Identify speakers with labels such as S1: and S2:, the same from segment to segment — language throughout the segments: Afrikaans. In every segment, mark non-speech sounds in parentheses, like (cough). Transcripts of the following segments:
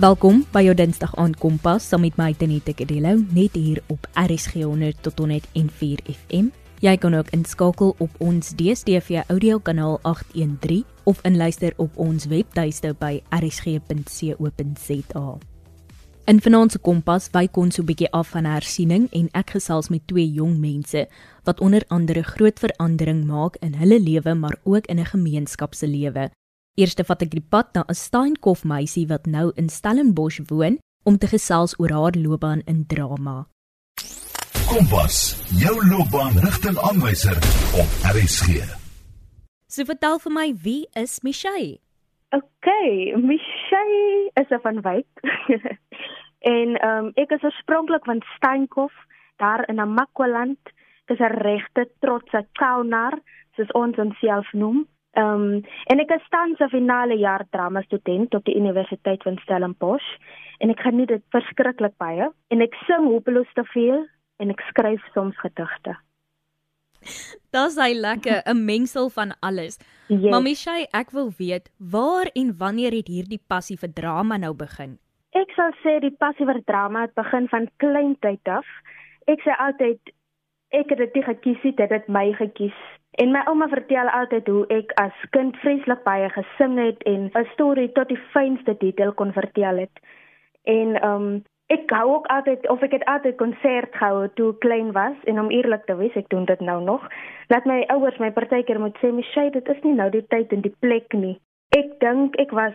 S1: Welkom by jou Dinsdag aand Kompas saam met my Tenette Kadello net hier op RSG 100 tot 104 FM. Jy kan ook inskakel op ons DStv audio kanaal 813 of inluister op ons webtuiste by rsg.co.za. In Vanaand se Kompas wyk ons so 'n bietjie af van hersiening en ek gesels met twee jong mense wat onder andere groot verandering maak in hulle lewe maar ook in 'n gemeenskap se lewe. Eerste vat ek die pad na 'n Steenkof meisie wat nou in Stellenbosch woon om te gesels oor haar loopbaan in drama.
S2: Kompas, jou loopbaan rigtingaanwyser op RSG.
S1: So vertel vir my, wie is Michelle?
S3: OK, Michelle is van Wyk. (laughs) en ehm um, ek is oorspronklik van Steenkof, daar in Namakwaland. Dis 'n regte trotse kaunar, soos ons onsself noem. Ehm um, en ek is tans 'n finale jaar drama student op die Universiteit van Stellenbosch en ek geniet dit verskriklik baie en ek sing hopeloos te veel en ek skryf soms gedigte.
S1: Daar's hy lekker (laughs) 'n mengsel van alles. Yes. Mamy Shay, ek wil weet waar en wanneer het hierdie passie vir drama nou begin?
S3: Ek sal sê die passie vir drama het begin van kleintyd af. Ek sê altyd ek het dit gekies, dit het my gekies. En my ouma vertel altyd hoe ek as kind vreeslik baie gesing het en 'n storie tot die fynste detail kon vertel het. En ehm um, ek hou ook altyd of ek het altyd konsert gehou toe ek klein was en om eerlik te wees, ek doen dit nou nog. Laat my ouers my partykeer moet sê, "Michelle, dit is nie nou die tyd en die plek nie." Ek dink ek was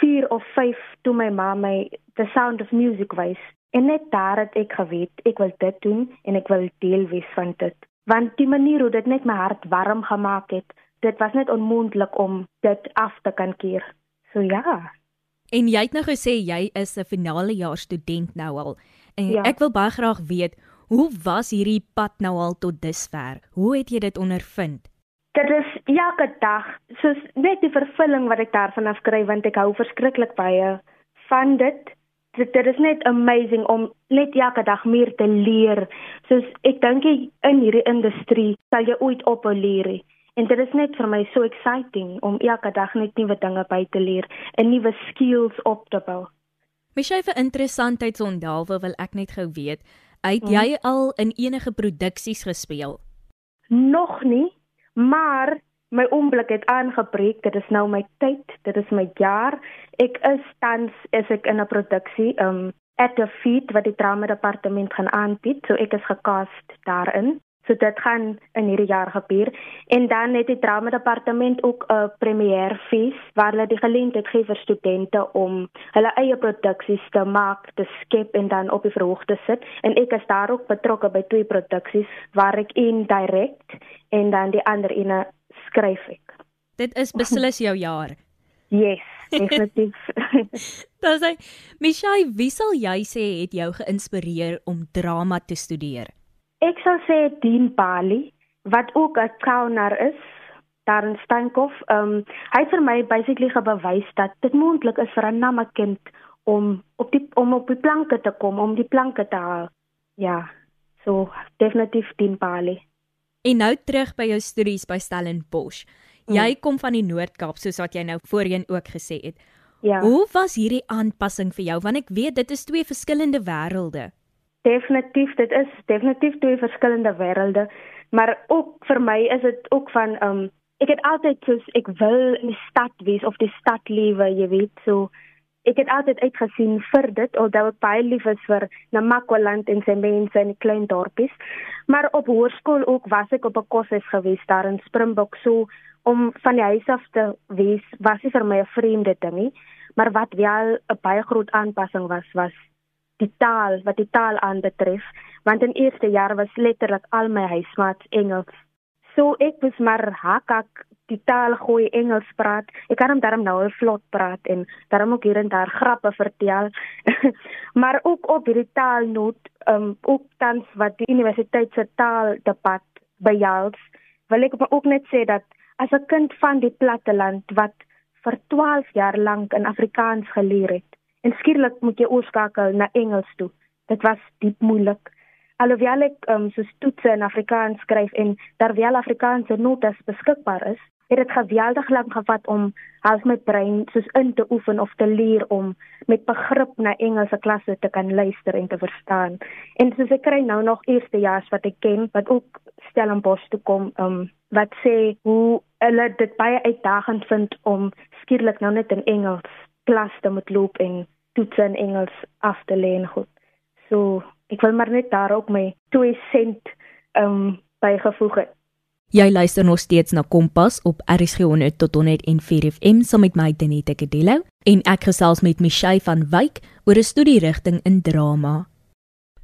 S3: 4 of 5 toe my ma my The Sound of Music wys. En net daar het ek geweet ek wil dit doen en ek wil deel wees van dit want die manier hoe dit net my hart warm gemaak het, dit was net onmoontlik om dit af te kan keer. So ja.
S1: En jy het nou gesê jy is 'n finale jaar student nou al. En ja. ek wil baie graag weet, hoe was hierdie pad nou al tot dusver? Hoe het jy dit ondervind?
S3: Dit is elke dag, soos net die vervulling wat ek daarvan af kry want ek hou verskriklik baie van dit dit, dit is net amazing om net elke dag meer te leer. Soos ek dink in hierdie industrie sal jy ooit op leer. En dit is net vir my so exciting om elke dag net nuwe dinge by te leer en nuwe skills op te bou.
S1: Michelle vir interessantheidsondalwe wil ek net gou weet, het hmm. jy al in enige produksies gespeel?
S3: Nog nie, maar my oomblik het aangebreek. Dit is nou my tyd. Dit is my jaar. Ek is tans is ek in 'n produksie um at the feet wat die drama departement gaan aanbied. So ek is gecast daarin. So dit gaan in hierdie jaar gebeur. En dan het die drama departement ook 'n premier fees waar hulle die geleentheid gee vir studente om hulle eie produksies te maak, te skep en dan op die verhoog te sit. En ek is daar ook betrokke by twee produksies waar ek in direk en dan die ander ene skryf ek.
S1: Dit is beslis jou jaar.
S3: Yes, definitief. (laughs)
S1: Hy. Michelle, wie sal jy sê het jou geïnspireer om drama te studeer?
S3: Ek sal sê Dean Bali, wat ook 'n kauner is daar in Stankof. Ehm um, hy het vir my basically gewys dat dit moontlik is vir 'n namme kind om op die om op die planke te kom, om die planke te haal. Ja. So definitief Dean Bali.
S1: En nou terug by jou studies by Stellenbosch. Jy mm. kom van die Noord-Kaap soos wat jy nou voorheen ook gesê het. Ja. Hoe was hierdie aanpassing vir jou? Want ek weet dit is twee verskillende wêrelde.
S3: Definitief, dit is definitief twee verskillende wêrelde, maar ook vir my is dit ook van um, ek het altyd soos ek wil in die stad wees of die stad lewe, jy weet, so ek het altyd uitgesien vir dit alhoewel ek baie lief is vir Namakwaland en sy mense in die klein dorpies. Maar op hoërskool ook was ek op 'n koshuis gewees daar in Springbok so om van die huis af te wees was nie vir my 'n vreemde ding nie, maar wat wel 'n baie groot aanpassing was was die taal wat die taal aanbetref want in eerste jaar was letterlik al my huismaats Engels. So ek was maar hakak die taal gooi Engels praat. Ek kan hom daarom nou al vlot praat en daarom ook hier en daar grappe vertel. (laughs) maar ook op hierdie taalnoot, um, ook tans wat die universiteit se taaldebat behels, wil ek ook net sê dat as 'n kind van die platteland wat vir 12 jaar lank in Afrikaans geleer het en skielik moet jy oorskakel na Engels toe. Dit was diep moeilik alhoewel ek um, so toetse in Afrikaans skryf en terwyl Afrikaanse notas beskikbaar is, het dit geweldig lank gevat om half my brein soos in te oefen of te leer om met begrip na Engelse klasse te kan luister en te verstaan. En soos ek kry nou nog eerstejaars wat ek ken wat ook Stellenbosch toe kom, um, wat sê hoe hulle dit baie uitdagend vind om skielik nou net in Engels klas te moet loop en toets in Engels af te lê en goed. So, ek wil maar net daar ook my 2 sent um bygevoeg het.
S1: Jy luister nog steeds na Kompas op RSG 100 tot 104 FM saam met my Denette Kadello en ek gesels met Michelle van Wyk oor 'n studierigting in drama.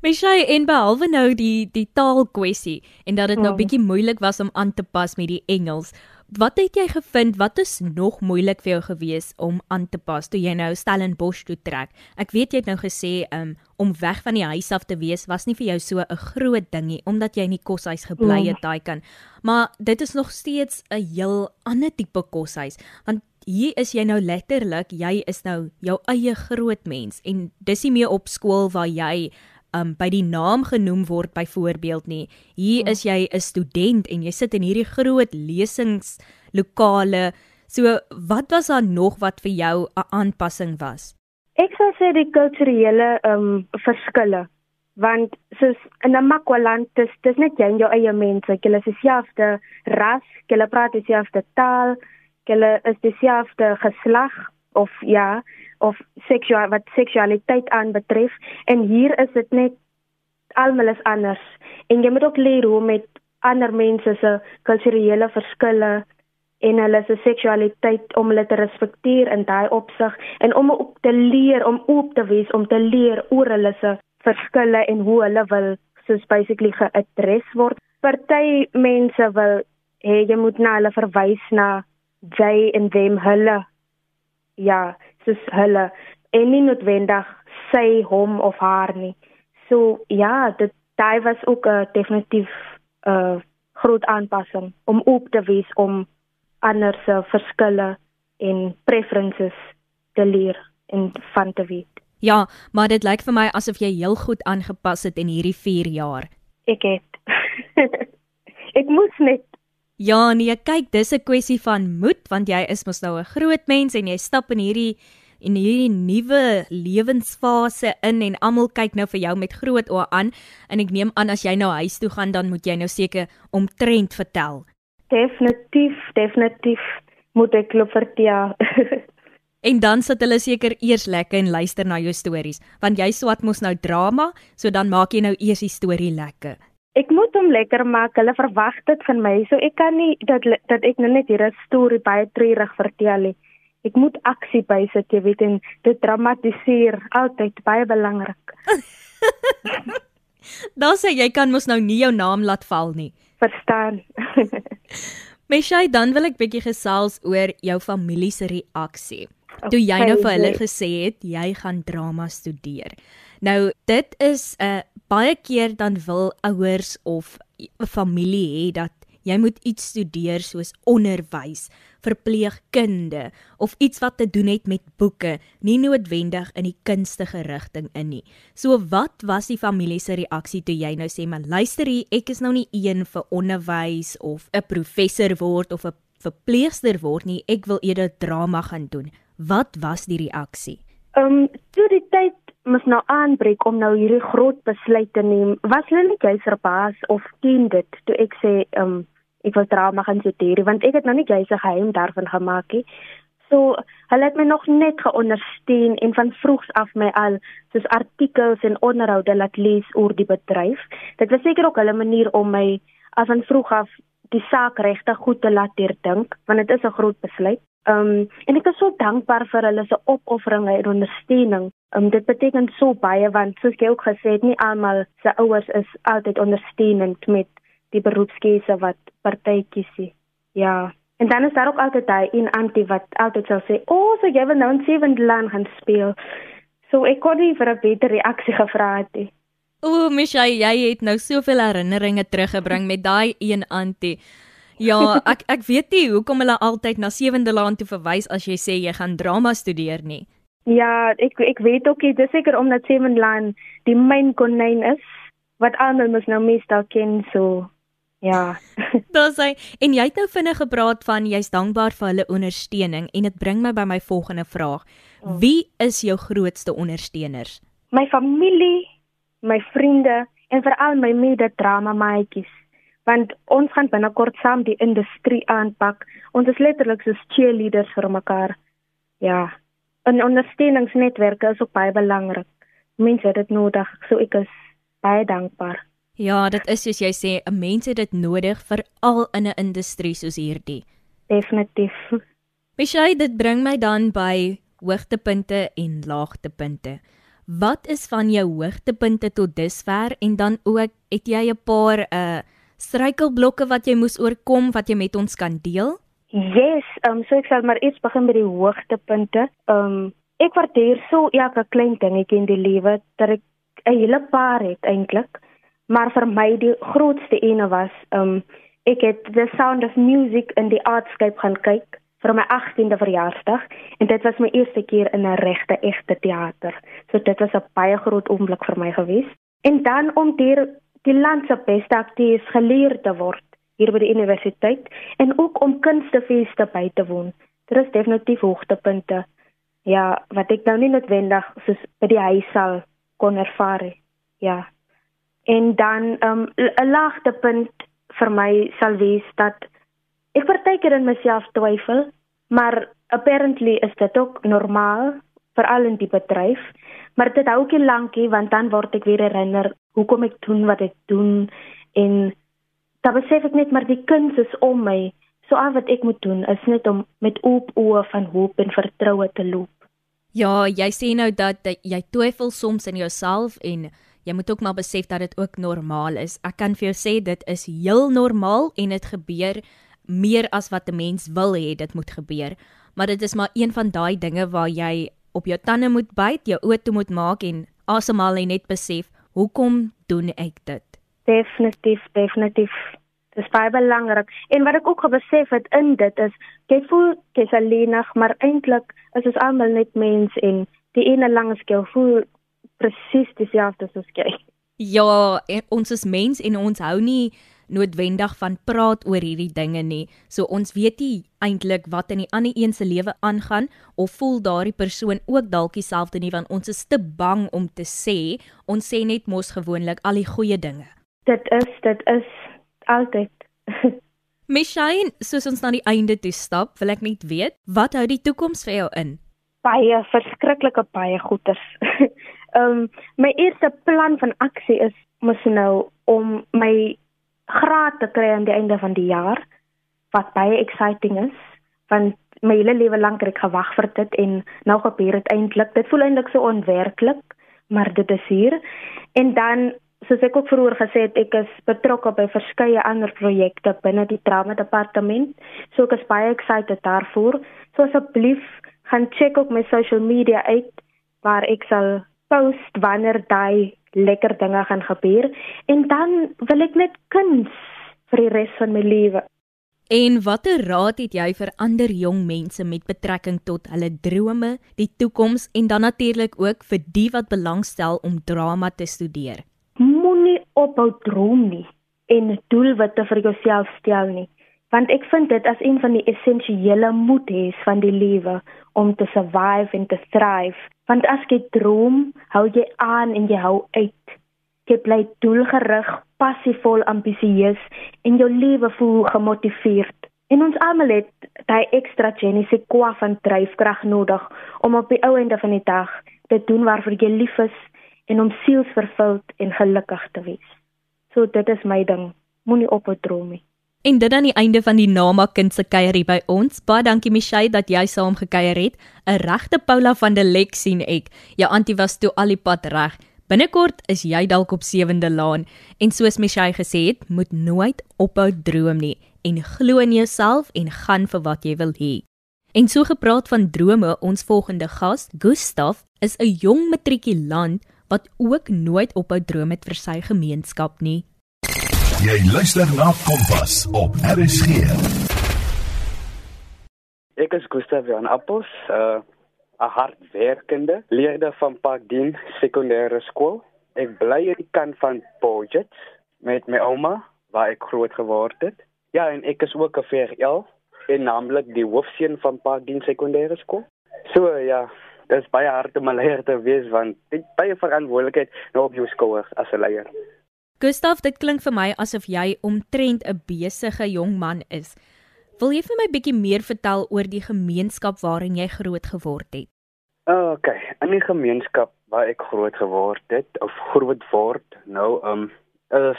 S1: Michelle, en behalwe nou die die taalkwessie en dat dit nou
S3: Hmm.
S1: bietjie moeilik was om aan te pas met die Engels, wat het jy gevind wat is nog moeilik vir jou gewees om aan te pas toe jy nou Stellenbosch toe trek? Ek weet jy het nou gesê um, om weg van die huis af te wees was nie vir jou so 'n groot ding nie omdat jy in die koshuis gebly
S3: Ja.
S1: het daai kan. Maar dit is nog steeds 'n heel ander tipe koshuis want hier is jy nou letterlik, jy is nou jou eie groot mens en dis nie meer op skool waar jy um by die naam genoem word byvoorbeeld nie. Hier is jy 'n student en jy sit in hierdie groot lesingslokale. So wat was daar nog wat vir jou 'n aanpassing was?
S3: Ek sou sê die kulturele um, verskille want soos in 'n makwaland dis dis net jy en jou eie mense, julle is dieselfde ras, julle praat dieselfde taal, julle is dieselfde geslag of ja, of seksueel wat seksualiteit aanbetref en hier is dit net almal is anders en jy moet ook leer hoe met ander mense se kulturele verskille en hulle se seksualiteit om hulle te respekteer in daai opsig en om ook te leer om oop te wees om te leer oor hulle se verskille en hoe hulle wil soos basically geadres word. Party mense wil hê jy moet na hulle verwys na jy en them hulle. Ja, soos hulle en nie noodwendig sy hom of haar nie. So ja, dit daai was ook 'n uh, definitief 'n uh, groot aanpassing om oop te wees om ander se verskille en preferences te leer en van te weet.
S1: Ja, maar dit lyk vir my asof jy heel goed aangepas het in hierdie 4 jaar.
S3: Ek het (laughs) ek moes net
S1: Ja, nee, kyk, dis 'n kwessie van moed want jy is mos nou 'n groot mens en jy stap in hierdie in hierdie nuwe lewensfase in en almal kyk nou vir jou met groot oë aan en ek neem aan as jy nou huis toe gaan dan moet jy nou seker omtrent vertel.
S3: definitief definitief moet ek loop vertel. (laughs)
S1: En dan sit hulle seker eers lekker en luister na jou stories want jy swat mos nou drama, so dan maak jy nou eers die storie lekker.
S3: Ek moet hom lekker maak. Hulle verwag dit van my. So ek kan nie dat dat ek nou net hierdie storie baie treurig vertel nie. Ek moet aksie bysit, jy weet en dit dramatiseer altyd baie belangrik. (laughs)
S1: Dan sê jy kan mos nou nie jou naam laat val nie.
S3: Verstaan? (laughs)
S1: Meshay, dan wil ek bietjie gesels oor jou familie se reaksie. Toe jy nou vir hulle
S3: Okay.
S1: gesê het jy gaan drama studeer. Nou dit is 'n baie keer dan wil ouers of 'n familie hê dat jy moet iets studeer soos onderwys, verpleegkunde of iets wat te doen het met boeke, nie noodwendig in die kunstige rigting in nie. So wat was die familie se reaksie toe jy nou sê man, luister hier, ek is nou nie een vir onderwys of 'n professor word of 'n verpleegster word nie, ek wil eerder drama gaan doen. Wat was die reaksie?
S3: Ehm um, toe die tyd mos nou aanbreek om nou hierdie groot besluit te neem, was hulle nie juis verbaas of teen dit toe ek sê um, ek wil drama gaan studeer want ek het nou nie juis 'n geheim daarvan gemaak nie. So hulle het my nog net geondersteun en van vroegs af my al soos artikels en onderhoude laat lees oor die bedryf. Dit was seker ook hulle manier om my af van vroeg af die saak regtig goed te laat deurdink want dit is 'n groot besluit. Um, en ek is so dankbaar vir hulle se opofferinge en ondersteuning. Um, dit beteken so baie want soos jy ook gesê het, nie almal se ouers is altyd ondersteunend met die beroepskeuse wat party kies nie. Ja. En dan is daar ook altyd daai een antie wat altyd sal sê, "O, oh, so jy wil nou in Sewende Land gaan speel." So ek kon nie vir 'n beter reaksie gevra het nie.
S1: O, Mishay, jy het nou soveel herinneringe teruggebring met daai een antie. Ja, ek ek weet nie hoekom hulle altyd na Sewende Laan toe verwys as jy sê jy gaan drama studeer nie.
S3: Ja, ek ek weet ook nie, dis seker omdat Sewende Land die myn konyn is wat almal mos nou meestal ken so. Ja. (laughs)
S1: Daar sê en jy het nou vinnig gepraat van jy's dankbaar vir hulle ondersteuning en dit bring my by my volgende vraag. Oh. Wie is jou grootste ondersteuners?
S3: My familie, my vriende en veral my mede-drama maatjies. Want ons gaan binnekort saam die industrie aanpak. Ons is letterlik so cheerleaders vir mekaar. Ja. 'n Ondersteuningsnetwerk is ook baie belangrik. Mense het dit nodig, so ek is baie dankbaar.
S1: Ja, dit is soos jy sê, 'n mens het dit nodig veral in 'n industrie soos hierdie.
S3: Definitief.
S1: Michelle, dit bring my dan by hoogtepunte en laagtepunte. Wat is van jou hoogtepunte tot dusver en dan ook het jy 'n paar uh struikelblokke wat jy moes oorkom wat jy met ons kan deel?
S3: Yes, ehm um, so ek sal maar eers begin by die hoogtepunte. Ehm um, ek waardeer so elke klein dingetjie in die lewe dat ek 'n hele paar het eintlik. Maar vir my die grootste ene was um ek het The Sound of Music in die Artscape gaan kyk vir my 18de verjaarsdag en dit was my eerste keer in 'n regte egte teater. So dit was 'n baie groot oomblik vir my gewees. En dan om deur die land se beste akteurs geleer te word hier by die universiteit en ook om kunstefeeste by te woon. Dit is definitief hoogtepunte. Ja, wat ek nou nie noodwendig soos by die huis sal kon ervaar nie. Ja. En dan 'n um, laagtepunt vir my sal wees dat ek partykeer in myself twyfel, maar apparently is dit ook normaal veral in die bedryf. Maar dit hou ook nie lankie want dan word ek weer herinner hoekom ek doen wat ek doen en dan besef ek net maar die kuns is om my. So al wat ek moet doen is net om met oop oë van hoop en vertroue te loop.
S1: Ja, jy sê nou dat jy twyfel soms in jouself en jy moet ook maar besef dat dit ook normaal is. Ek kan vir jou sê dit is heel normaal en dit gebeur meer as wat 'n mens wil hê dit moet gebeur. Maar dit is maar een van daai dinge waar jy op jou tande moet byt, jou oë toe moet maak en asemhaal en net besef, hoekom doen ek dit?
S3: Definitief, definitief. Dit is baie belangrik. En wat ek ook gebesef het in dit is, jy voel jy's alleenig, maar eintlik is ons almal net mens en die ene langs jou voel presies dieselfde soos jy.
S1: Ja, ons is mens en ons hou nie noodwendig van praat oor hierdie dinge nie. So ons weet nie eintlik wat in die ander een se lewe aangaan of voel daardie persoon ook dalk dieselfde nie want ons is te bang om te sê. Ons sê net mos gewoonlik al die goeie dinge.
S3: Dit is dit is altyd. (laughs)
S1: Mishain, soos ons na die einde toe stap, wil ek net weet, wat hou die toekoms vir jou in?
S3: Baie verskriklike baie goeders. (laughs) Ehm um, my eerste plan van aksie is mos nou om my graad te kry aan die einde van die jaar wat baie exciting is want my hele lewe lank het ek gewag vir dit en nou gebeur dit eintlik. Dit voel eintlik so onwerklik, maar dit is hier. En dan soos ek ook vroeër gesê het, ek is betrokke by verskeie ander projekte binne die trauma departement. So ek is baie excited daarvoor. So asseblief gaan check ook my social media uit waar ek sal post wanneer daai lekker dinge gaan gebeur en dan wil ek net kuns vir die res van my lewe.
S1: En watter raad het jy vir ander jong mense met betrekking tot hulle drome, die toekoms en dan natuurlik ook vir die wat belangstel om drama te studeer?
S3: Moenie ophou droom nie en doelwitte vir jouself stel nie want ek vind dit as een van die essensiële moedes van die lewe om te survive en te thrive. Want as jy droom hou jy aan en jy hou uit. Jy bly doelgerig passievol ambisieus en jou lewe voel gemotiveerd. En ons almal het daai ekstra genese kwa van dryfkrag nodig om op die ou einde van die dag te doen waarvoor jy lief is en om sielsvervuld en gelukkig te wees. So dit is my ding. Moenie ophou droom nie
S1: En dit aan die einde van die Nama kind se kuier hier by ons. Baie dankie Michelle dat jy saam gekuier het. 'n Regte Paula van der Lek sien ek. Jou antie was toe al die pad reg. Binnekort is jy dalk op sewende laan en soos Michelle gesê het, moet nooit ophou droom nie en glo in jouself en gaan vir wat jy wil hê. En so gepraat van drome, ons volgende gas, Gustaf, is 'n jong matrikulant wat ook nooit ophou droom het vir sy gemeenskap nie.
S2: Jy luister na Kompas op RSG.
S4: Ek is Gustav van Appels, uh, 'n uh, hardwerkende leerder van Parkdien Sekondêre Skool. Ek bly aan die kant van Poget met my ouma waar ek groot geword het. Ja, en ek is ook 'n VRL en naamlik die hoofseun van Parkdien Sekondêre Skool. So ja, dit is baie hard om 'n leier te wees want dit baie verantwoordelikheid nou op jou skouers as 'n leier.
S1: Gustav, dit klink vir my asof jy omtrent 'n besige jong man is. Wil jy vir my bietjie meer vertel oor die gemeenskap waarin jy groot geword het?
S4: Oh, okay, in die gemeenskap waar ek groot geword het of groot word, nou um is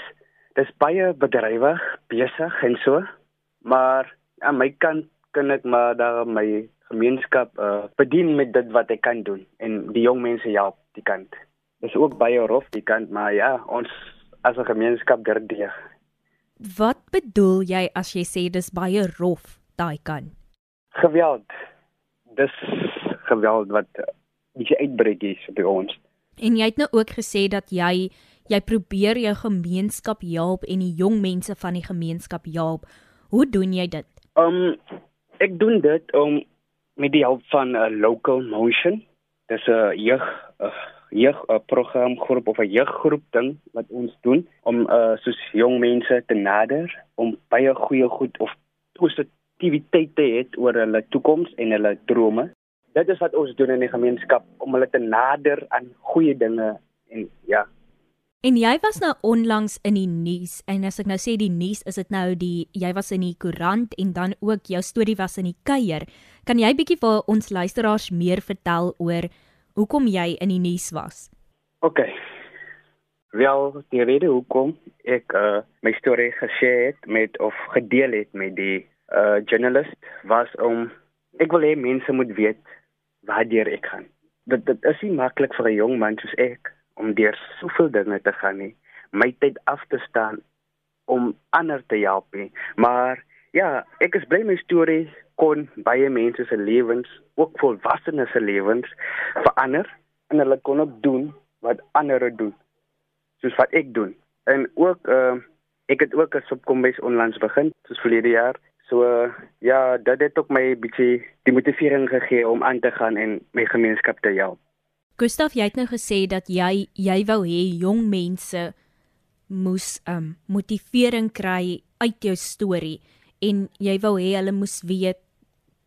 S4: dis baie bedrywig, besig en so. Maar aan my kant kan ek maar daar my gemeenskap uh, bedien met dit wat ek kan doen en die jong mense help die kant. Dis ook baie rof die kant, maar ja, ons as 'n gemeenskap derdeur.
S1: Wat bedoel jy as jy sê dis baie rof daai kant?
S4: Geweld. Dis geweld wat bietjie uitbreek hier by ons.
S1: En jy het nou ook gesê dat jy jy probeer jou gemeenskap help en die jong mense van die gemeenskap help. Hoe doen jy dit?
S4: Um ek doen dit om um, met die hulp van 'n uh, local motion. Dis 'n jeug uh, jeug uh, program groep of 'n jeuggroep ding wat ons doen om uh, soos jong mense te nader om baie goeie goed of positiwiteit te hê oor hulle toekoms en hulle drome. Dit is wat ons doen in die gemeenskap om hulle te nader aan goeie dinge en ja.
S1: En jy was nou onlangs in die nuus en as ek nou sê die nuus is dit nou die jy was in die koerant en dan ook jou storie was in die kuier. Kan jy bietjie vir ons luisteraars meer vertel oor hoekom jy in die nuus was?
S4: OK. Wel, die rede hoekom ek uh, my storie geshare het met of gedeel het met die uh journalist was om ek wil hê mense moet weet waartoe ek gaan. Dit dit is nie maklik vir 'n jong man soos ek om deur soveel dinge te gaan nie, my tyd af te staan om ander te help nie. Maar ja, ek is bly my storie kon baie mense se lewens, ook volwassenes se lewens verander en hulle kon ook doen wat ander doen. Soos wat ek doen. En ook uh ek het ook 'n subkombes onlangs begin, soos verlede jaar. So uh, ja, dit het ook my bietjie die motivering gegee om aan te gaan en my gemeenskap te help.
S1: Gustaf, jy het nou gesê dat jy jy wou hê jong mense moes um motivering kry uit jou storie en jy wou hê hulle moes weet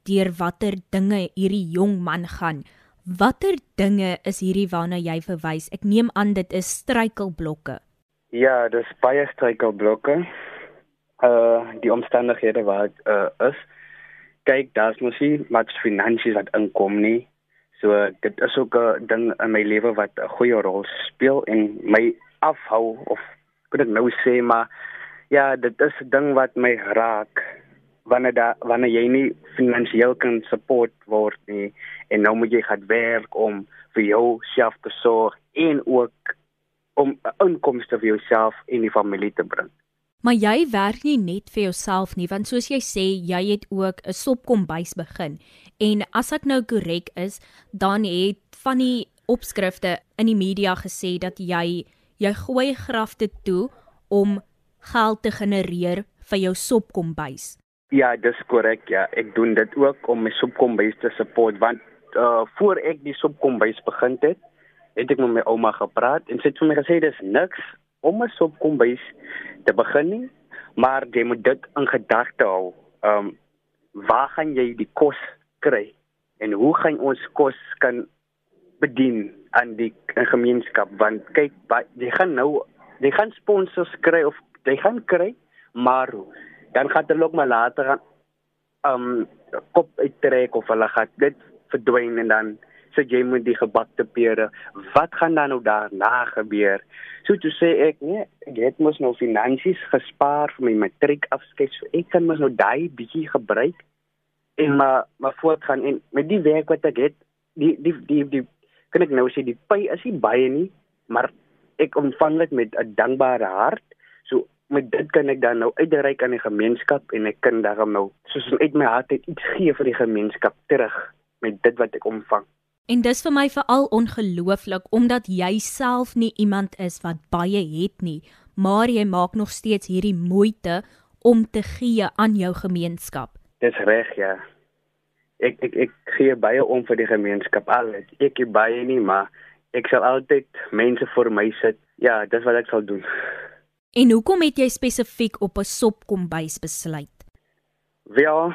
S1: deur watter dinge hierdie jong man gaan. Watter dinge is hierdie waarna jy verwys? Ek neem aan dit is struikelblokke.
S4: Ja, dis baie struikelblokke. Uh die omstandighede wat uh is. Kyk, daar's mos nie much finansies wat inkom nie. So dit is ook 'n ding in my lewe wat 'n goeie rol speel en my afhou of kan ek nou sê maar ja, dit is 'n ding wat my raak wanneer da wanneer jy nie finansiëel kan support word nie en nou moet jy gaan werk om vir jou self te sorg en ook om inkomste vir jouself en die familie te bring.
S1: Maar jy werk nie net vir jouself nie want soos jy sê jy het ook 'n sopkombuis begin en as ek nou korrek is dan het van die opskrifte in die media gesê dat jy jy gooi grafte toe om geld te genereer vir jou sopkombuis.
S4: Ja, dis korrek. Ja, ek doen dit ook om my subkombuis te support want uh voor ek die subkombuis begin het, het ek met my ouma gepraat en sy het vir my gesê dis niks om 'n subkombuis te begin nie, maar jy moet dit in gedagte hou. Um waar gaan jy die kos kry en hoe gaan ons kos kan bedien aan die gemeenskap want kyk jy gaan nou jy gaan sponsors kry of jy gaan kry maar dan gaan hulle ook maar later gaan um kop uittrek of hulle gaan dit verdwyn en dan sê so jy moet die gebakte pere. Wat gaan dan nou daarna gebeur? So toe sê ek nee ek het mos nou finansies gespaar vir my matriek afskeid so ek kan mos nou daai bietjie gebruik en maar maar voortgaan. En met die werk wat ek het die die die, die kan ek nou sê die pay is nie baie nie maar ek ontvang dit met 'n dankbare hart met dit kan ek dan nou uitreik aan die gemeenskap en ek kan daarom nou soos uit my hart iets gee vir die gemeenskap terug met dit wat ek ontvang.
S1: En dis vir my veral ongelooflik omdat jy self nie iemand is wat baie het nie, maar jy maak nog steeds hierdie moeite om te gee aan jou gemeenskap.
S4: Dis reg ja. Ek ek ek gee baie om vir die gemeenskap al. Ek gee baie nie, maar ek sal altyd mense vir my sit. Ja, dis wat ek sal doen.
S1: En hoekom het jy spesifiek op 'n sopkombuis besluit?
S4: Wel,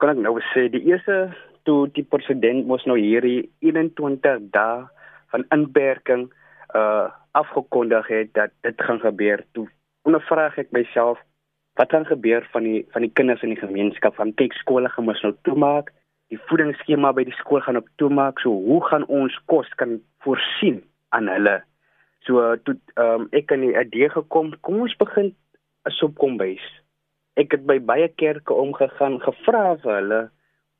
S4: kan ek nou sê die eerste toe die president mos nou hierdie 21 dae van inperking uh afgekondig het dat dit gaan gebeur toe ondervraag ek myself wat gaan gebeur van die van die kinders in die gemeenskap van kyk skole gaan mos nou toemaak die voedingsskema by die skool gaan op toemaak so hoe gaan ons kos kan voorsien aan hulle so toe um, ek in die idee gekom kom ons begin 'n sopkombuis ek het by baie kerke omgegaan gevra vir hulle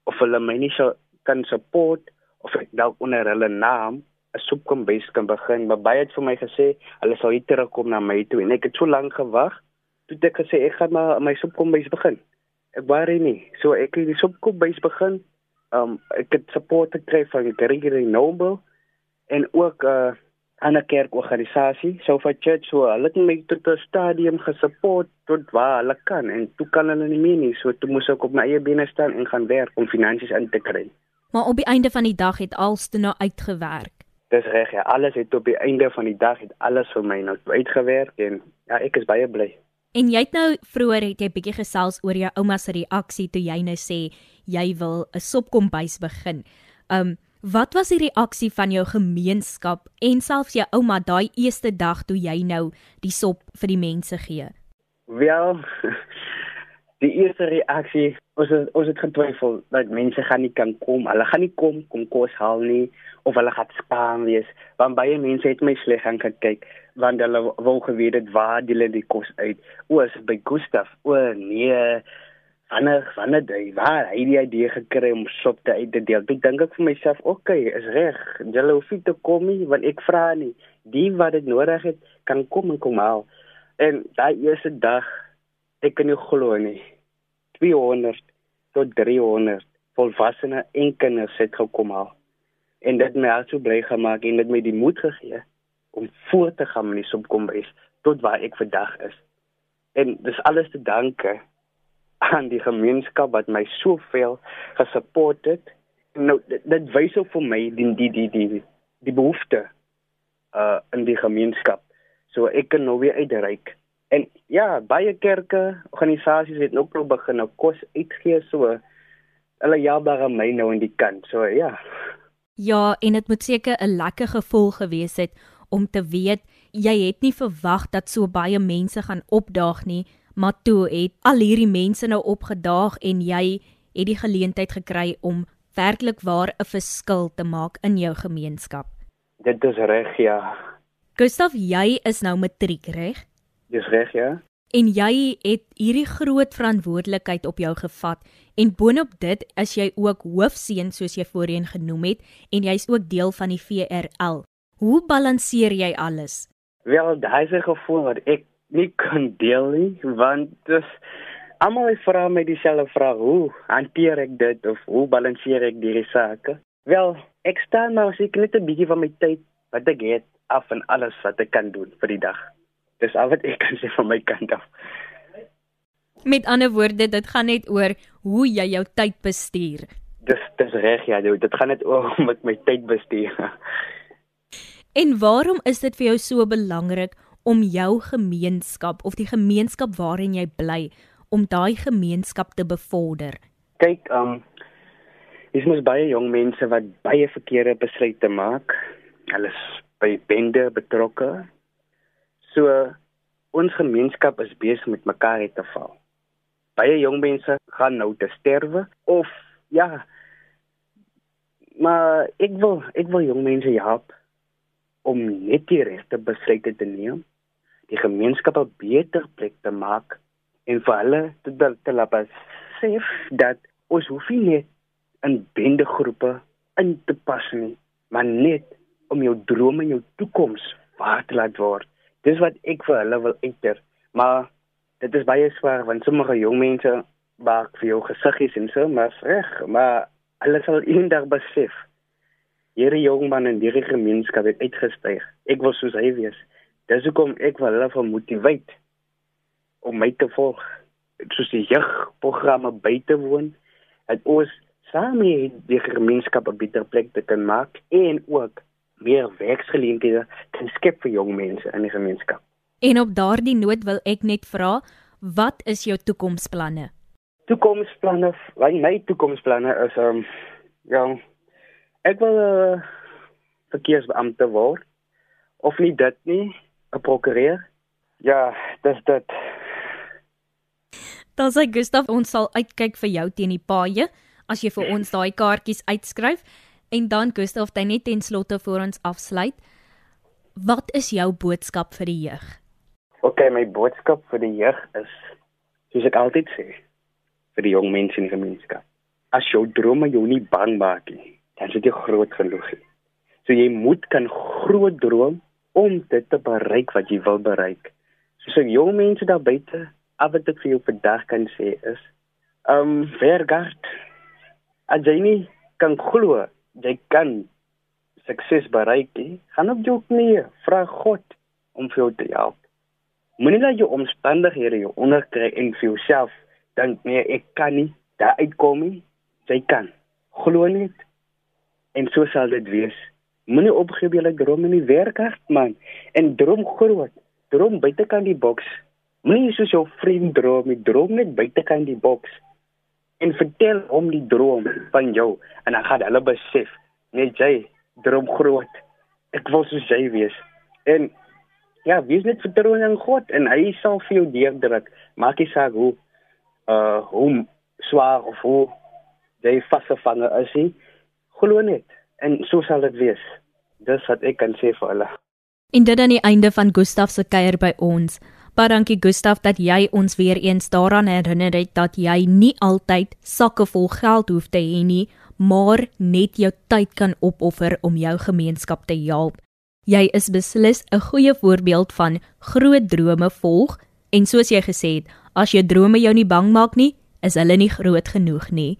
S4: of hulle my nie sou kan support of ek dalk onder hulle naam 'n soepkombuis kan begin. Maar baie het vir my gesê hulle sal hier terugkom na my toe en ek het so lank gewag. Toe ek gesê ek gaan maar my soepkombuis begin. Ek worry nie. So ek het die soepkombuis begin. Um ek het support gekry van Gregory Noble en ook uh, ander kerkorganisasie, Sofa Church, so hulle het my tot 'n stadium gesupport tot waar hulle kan en toe kan hulle nie meer nie. So toe moes ek op my eie bene staan en gaan werk om finansies in te kry.
S1: Maar op die einde van die dag het alles toe nou uitgewerk.
S4: Dis reg ja, alles het op die einde van die dag het alles vir my nou uitgewerk en ja, ek is baie bly.
S1: En jy het nou vroeër het jy bietjie gesels oor jou ouma se reaksie toe jy nou sê jy wil 'n sopkombuis begin. Um wat was die reaksie van jou gemeenskap en selfs jou ouma daai eerste dag toe jy nou die sop vir die mense gee?
S4: Wel, (laughs) die eerste reaksie het, ons het getwyfel dat mense gaan nie kan kom. Hulle gaan nie kom kom kos haal nie of hulle gaan spaar wees. Want baie mense het my sleg gaan kyk want hulle wou geweet het waar die hulle die kos uit. O, is by Gustaf. O nee. Wanneer wanneer jy waar hy die idee gekry om sop te uit te deel. Ek dink ek vir myself, oké, okay, is reg. Julle hoef nie te kom nie want ek vra nie. Die wat dit nodig het, kan kom en kom haal. En daai eerste dag ek kan nie glo nie. 200 tot 300 volwassene en kinders het gekom al. En dit my also bly gemaak en dit my die moed gegee om voort te gaan met die subkombuis tot waar ek vandag is. En dis alles te danke aan die gemeenskap wat my soveel gesupport het. Nou dit, dit wys ook vir my die die die die die behoefte uh in die gemeenskap. So ek kan nou weer uitreik En ja, baie kerke, organisasies het ook nou begin nou kos uitgee so hulle jare my nou in die kant. So ja.
S1: Ja, en dit moet seker 'n lekker gevoel gewees het om te weet jy het nie verwag dat so baie mense gaan opdaag nie, maar toe het al hierdie mense nou opgedaag en jy het die geleentheid gekry om werklik waar 'n verskil te maak in jou gemeenskap.
S4: Dit is reg, ja.
S1: Gustav, jy is nou matriek, reg?
S4: Dis reg, ja.
S1: En jy het hierdie groot verantwoordelikheid op jou gevat en boonop dit is jy ook hoofseun soos jy voorheen genoem het en jy's ook deel van die VRL. Hoe balanseer jy alles?
S4: Wel, daai is 'n gevoel wat ek nie kan deel nie want dis almal vra my dieselfde vraag, hoe hanteer ek dit of hoe balanseer ek die sake? Wel, ek staan nou seker net 'n bietjie van my tyd wat ek het af en alles wat ek kan doen vir die dag. Dis al wat ek kan sê van my kant af.
S1: Met ander woorde, dit gaan net oor hoe jy jou tyd bestuur.
S4: Dis dis reg ja, dit gaan net oor (laughs) hoe ek my tyd bestuur.
S1: En waarom is dit vir jou so belangrik om jou gemeenskap of die gemeenskap waarin jy bly om daai gemeenskap te bevorder?
S4: Kyk, um dis mos baie jong mense wat baie verkeerde besluite maak. Hulle is by bende betrokke So ons gemeenskap is besig met mekaar te val. Baie jong mense gaan nou te sterwe of ja. Maar ek wil ek wil jong mense help om net die regte besluite te neem, die gemeenskap 'n beter plek te maak en vir hulle te te laat sê dat ons hoef nie net in bendegroepe in te pas nie, maar net om jou drome en jou toekoms waar te laat word dis wat ek vir hulle wil uiter. Maar dit is baie swaar want sommige jong mense maak vir jou gesiggies en so, maar reg, maar hulle sal eendag besef hierdie jong man in hierdie gemeenskap het uitgestyg. Ek wil soos hy wees. Dis hoekom ek wil hulle vermotiveer om my te volg. Soos die jeugprogramme by te woon, dat ons saam die gemeenskap 'n beter plek te kan maak en ook meer werksgeleenthede kan skep vir jong mense in die gemeenskap.
S1: En op daardie noot wil ek net vra, wat is jou toekomsplanne?
S4: Toekomsplanne, my toekomsplanne is um ja, ek wil uh, verkeersbeampte word of nie dit nie, 'n prokureur. Ja, dis dit.
S1: Dan sê Gustaf ons sal uitkyk vir jou teen die paaie as jy vir ons daai kaartjies uitskryf en dan Gustaf, jy net ten slotte voor ons afsluit. Wat is jou boodskap vir die jeug?
S4: OK, my boodskap vir die jeug is soos ek altyd sê vir die jong mense in die gemeenskap. As jou drome jou nie bang maak nie, dan is dit groot genoeg. So jy moet kan groot droom om dit te bereik wat jy wil bereik. So so jong mense daar buite, af wat ek vir jou vandag kan sê is, ehm um, vergard. As jy nie kan glo jy kan sukses bereik nie, gaan op jou knie vra God om vir jou te help. Moenie laat jou omstandighede jou onderkry en vir jouself dink nee, ek kan nie daar uitkom nie. Jy kan. Glo net. En so sal dit wees. Moenie opgee by jou droom en werk hard man en droom groot. Droom buitekant die boks. Moenie soos jou vriend droom, jy droom net buitekant die boks. En vertel hom die droom van jou en dan gaan hulle besef net jy droom groot. Ek wil soos jy wees. En ja, wees net vertrou in God en hy sal vir jou deurdruk. Maak nie saak hoe uh hoe swaar of hoe jy vasgevang is nie. Glo net en so sal dit wees. Dis wat ek kan sê vir hulle.
S1: En dit aan die einde van Gustaf se kuier by ons. Baie dankie Gustaf dat jy ons weer eens daaraan herinner het dat jy nie altyd sakke vol geld hoef te hê nie, maar net jou tyd kan opoffer om jou gemeenskap te help. Jy is beslis 'n goeie voorbeeld van groot drome volg en soos jy gesê het, as jou drome jou nie bang maak nie, is hulle nie groot genoeg nie.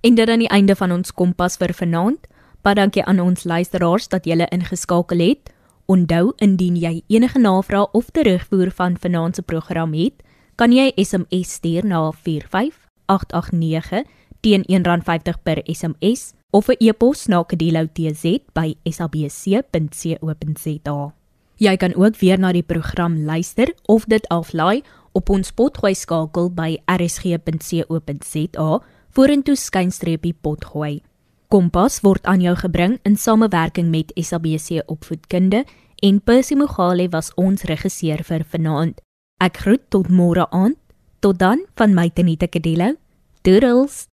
S1: En dit aan die einde van ons kompas vir vanaand. Baie dankie aan ons luisteraars dat julle ingeskakel het. Onthou indien jy enige navrae of terugvoer van vanaand se program het, kan jy SMS stuur na 45889 teen R1.50 per SMS of 'n e-pos na kedeloutz@sabc.co.za. Jy kan ook weer na die program luister of dit aflaai op ons potgooi skakel by rsg.co.za vorentoe skynstreepie potgooi. Kompas word aan jou gebring in samewerking met SABC Opvoedkunde en Percy Mogale was ons regisseur vir vanaand. Ek groet tot môre aand. Tot dan van my Tenita Kedelo. Doodles.